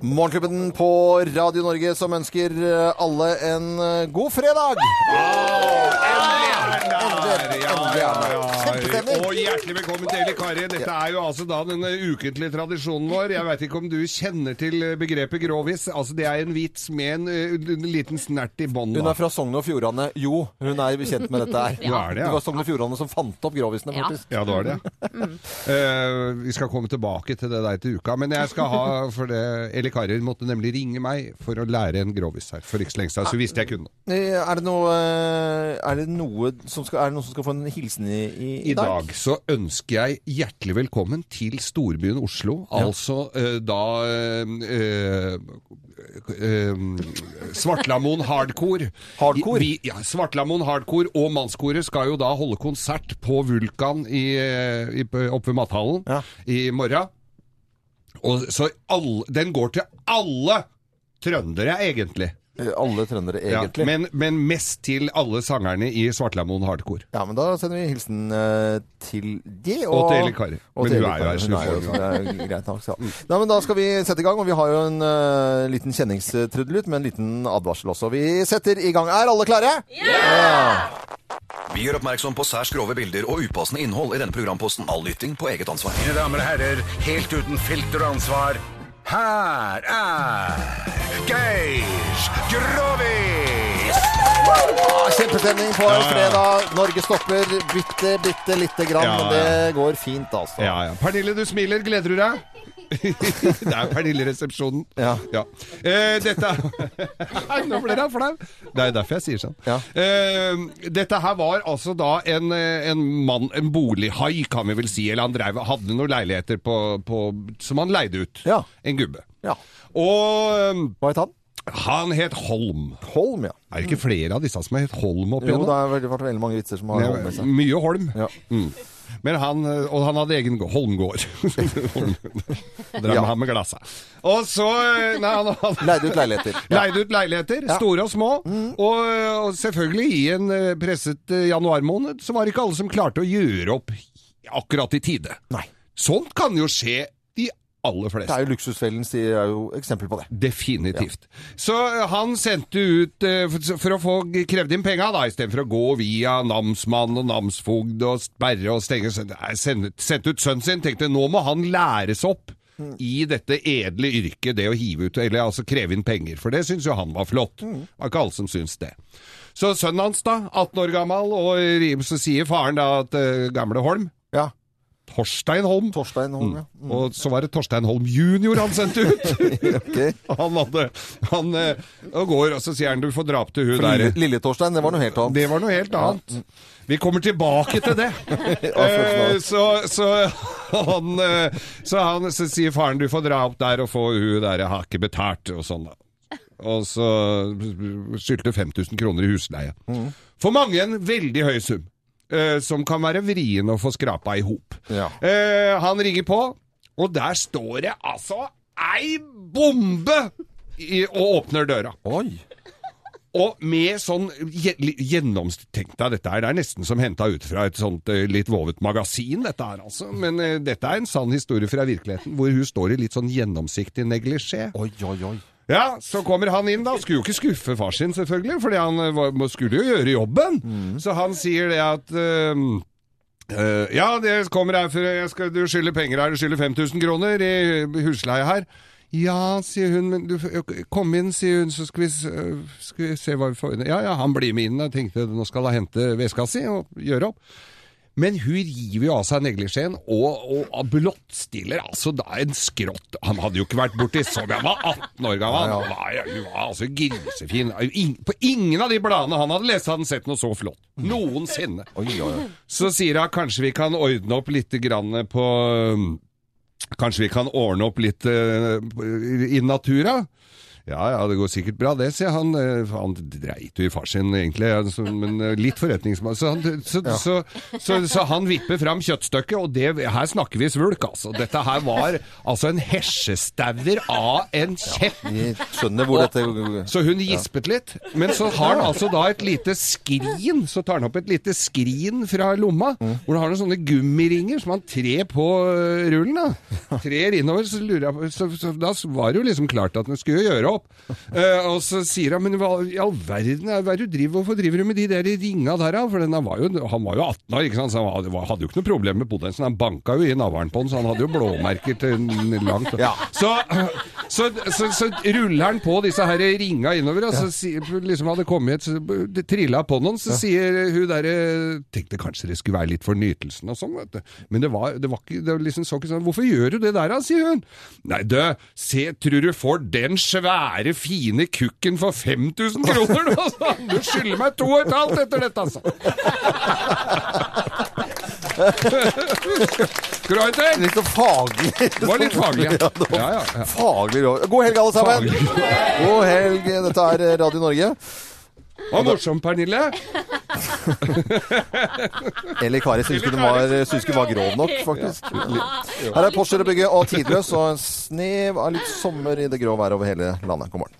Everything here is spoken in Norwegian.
Morgenklubben på Radio Norge som ønsker eh, alle en eh, god fredag! Endelig er den. Og hjertelig velkommen til Eli Kari. Dette er jo altså da den ukentlige tradisjonen vår. Jeg vet ikke om du kjenner til begrepet grovis. Altså Det er en vits med en, en liten snert i bånn. Hun er fra Sogn og Fjordane. Jo, hun er kjent med dette her. Ja, er det, var Sogn og Fjordane som fant opp grovisene, faktisk. Ja, det var det. Eh, vi skal komme tilbake til det der til uka. Men jeg skal ha for det Eli karer måtte nemlig ringe meg for å lære en grovis her for ikke så lenge siden. Så visste jeg kunne. Eh, Er det noe, eh, er det noe som skal, er det noen som skal få en hilsen i, i, I dag så ønsker jeg hjertelig velkommen til storbyen Oslo. Altså uh, da uh, uh, Svartlamoen Hardcore. Hardcore? Vi, ja, Svartlamoen Hardcore og Mannskoret skal jo da holde konsert på Vulkan i, eh, i, oppe ved Mathallen Ja. i morgen. Og så all, den går til alle trøndere, egentlig. Eh, Alle trøndere, Ja, egentlig. men, men mest til alle sangerne i Svartlamoen Hardcore. Ja, men da sender vi hilsen uh, til de. Og og til Eli Kari. og Men til hun er jo her, så Hun er får- Det er greit nok. ja. Nei, men da skal vi sette i gang, og vi har jo en uh, liten kjenningstrudelutt med en liten advarsel også. Vi setter i gang. Er alle klare? Vi gjør oppmerksom på særs grove bilder og upassende innhold i denne programposten. All lytting på eget ansvar. Mine damer og herrer, helt uten filter og ansvar, her er Geir Grovis! Ah, kjempestemning på en fredag. Norge stopper bitte, bitte lite grann, Ja, men det går fint, altså. Ja, ja. Pernille, du smiler. Gleder du deg? det er Pernille-resepsjonen. Ja. Eh, dette Nei, Nå ble jeg flau. Det er derfor jeg sier sånn. Ja. Eh, dette her var altså da en, eh, en mann, en bolighai, kan vi vel si. Eller han drev, hadde noen leiligheter på, på, som han leide ut. Ja. En gubbe. Ja. Og eh, Hva het han? han het Holm. Holm, ja. Er det ikke flere av disse som har hett Holm opp Jo, det har vært vært veldig mange vitser som har Holm med seg. Mye Holm. Ja. Mm. Men han, og han hadde egen gå- Holmgård. Drev Ja. han med glassa. Og så Nei, han hadde Leide ut leiligheter. Ja. Leide ut leiligheter. Mm. store og små. Og, og selvfølgelig i en eh, presset eh, januarmåned, så var det ikke alle som klarte å gjøre opp akkurat i tide. Nei. Sånt kan jo skje de aller Det er jo Luksusfellen er jo eksempel på det. Definitivt. Så eh, han sendte ut eh, for, å få krevd inn penga, da, istedenfor å gå via namsmann og namsfogd og sperre og stenge. Sendte ut sønnen sin. Tenkte nå må han læres opp i dette edle yrket, det å hive ut, eller altså kreve inn penger. For det syns jo han var flott. Det var ikke alle som syns det. Så sønnen hans, da, 18 år gammel, og så sier faren da at eh, gamle Holm Ja. Torstein Holm. Torstein Holm, ja. Og så var det Torstein Holm junior han sendte ut. Ok. Han hadde Han eh, og går, og så sier han du får dra opp til hun der. Lille, Torstein, det var noe helt annet. Det var noe helt annet. Vi kommer tilbake til det. Eh, så, så, han, eh, så han så sier faren du får dra opp der og få hun der jeg har ikke betalt og sånn. da. Og så skyldte 5000 kroner i husleie. For mange en veldig høy sum. Eh, som kan være vrien å få skrapa i hop. Ja. Eh, han ringer på, og der står det altså ei bombe! I, og åpner døra. Oi. Og med sånn gjennomtenkt dette her, det er nesten som henta ut fra et sånt eh, litt vovet magasin, dette her altså. Men eh, dette er en sann historie fra virkeligheten, hvor hun står i litt sånn gjennomsiktig neglisjé. Oi, oi, oi. Ja, så kommer han inn da, skulle jo ikke skuffe far sin selvfølgelig, fordi han eh, var, skulle jo gjøre jobben. Så han sier det at eh, uh, ja, det kommer her for jeg skal, du skylder penger her, du skylder 5000 kroner i husleie her. Ja, sier hun, men du, kom inn, sier hun, så skal vi, skal vi se hva vi får Ja, ja, han blir med inn. Jeg tenkte nå skal han hente veska si og gjøre opp. Men hun river jo av seg neglisjeen og, og blottstiller altså da en skrått Han hadde jo ikke vært borti så Han var 18 år gammel. Han var, hun var altså grisefin. På ingen av de bladene han hadde lest, hadde han sett noe så flott. Noensinne. Så sier hun kanskje vi kan ordne opp litt grann på Kanskje vi kan ordne opp litt uh, i natura? Ja ja, det går sikkert bra det, sier han. Eh, Han dreit jo i far sin egentlig, men eh, litt forretningsmann. Så, han- så, så, så, han vipper fram kjøttstykket, og det, her snakker vi svulk, altså. Dette her var altså en hesjestauer av en kjepp. Ja, Så hun gispet litt, men så har han altså da et lite skrin, så tar han opp et lite skrin fra lomma, hvor han har noen sånne gummiringer som han trer på øh, rullen da. Trer innover, så lurer jeg på, så, så da var det jo liksom klart at han skulle gjøre opp. Eh, og så sier han, men hva i all verden, hva er det du driver, hvorfor driver du med de der ringa der da? For den var jo, han var jo 18 år, ikke sant, så han hadde, jo ikke noe problem med potensen, han banka jo i navlen på den, så han hadde jo blåmerker til langt. Ja. Så, så, så, så ruller han på disse her ringa innover, og så liksom hadde kommet det trilla på noen, så sier hun derre Tenkte kanskje det skulle være litt for nytelsen og sånn, vet du. Men det var, det var ikke det var liksom så ikke sånn Hvorfor gjør du det der, da? sier hun. Nei, du, se, tror du får den svære, fine kukken for 5000 kroner nå? altså! Du skylder meg to og et halvt etter dette, altså. Skal du ha? Litt så faglig. Det var litt faglig, ja. Ja, ja, ja. Faglig råd. God helg, alle sammen! Faglig. God helg. Dette er Radio Norge. Var morsom, Pernille. Eller Kari syns hun var, syns ikke var grov nok, faktisk. Her er Porsche bygge og tidløs og en snev av litt sommer i det grå været over hele landet. God morgen.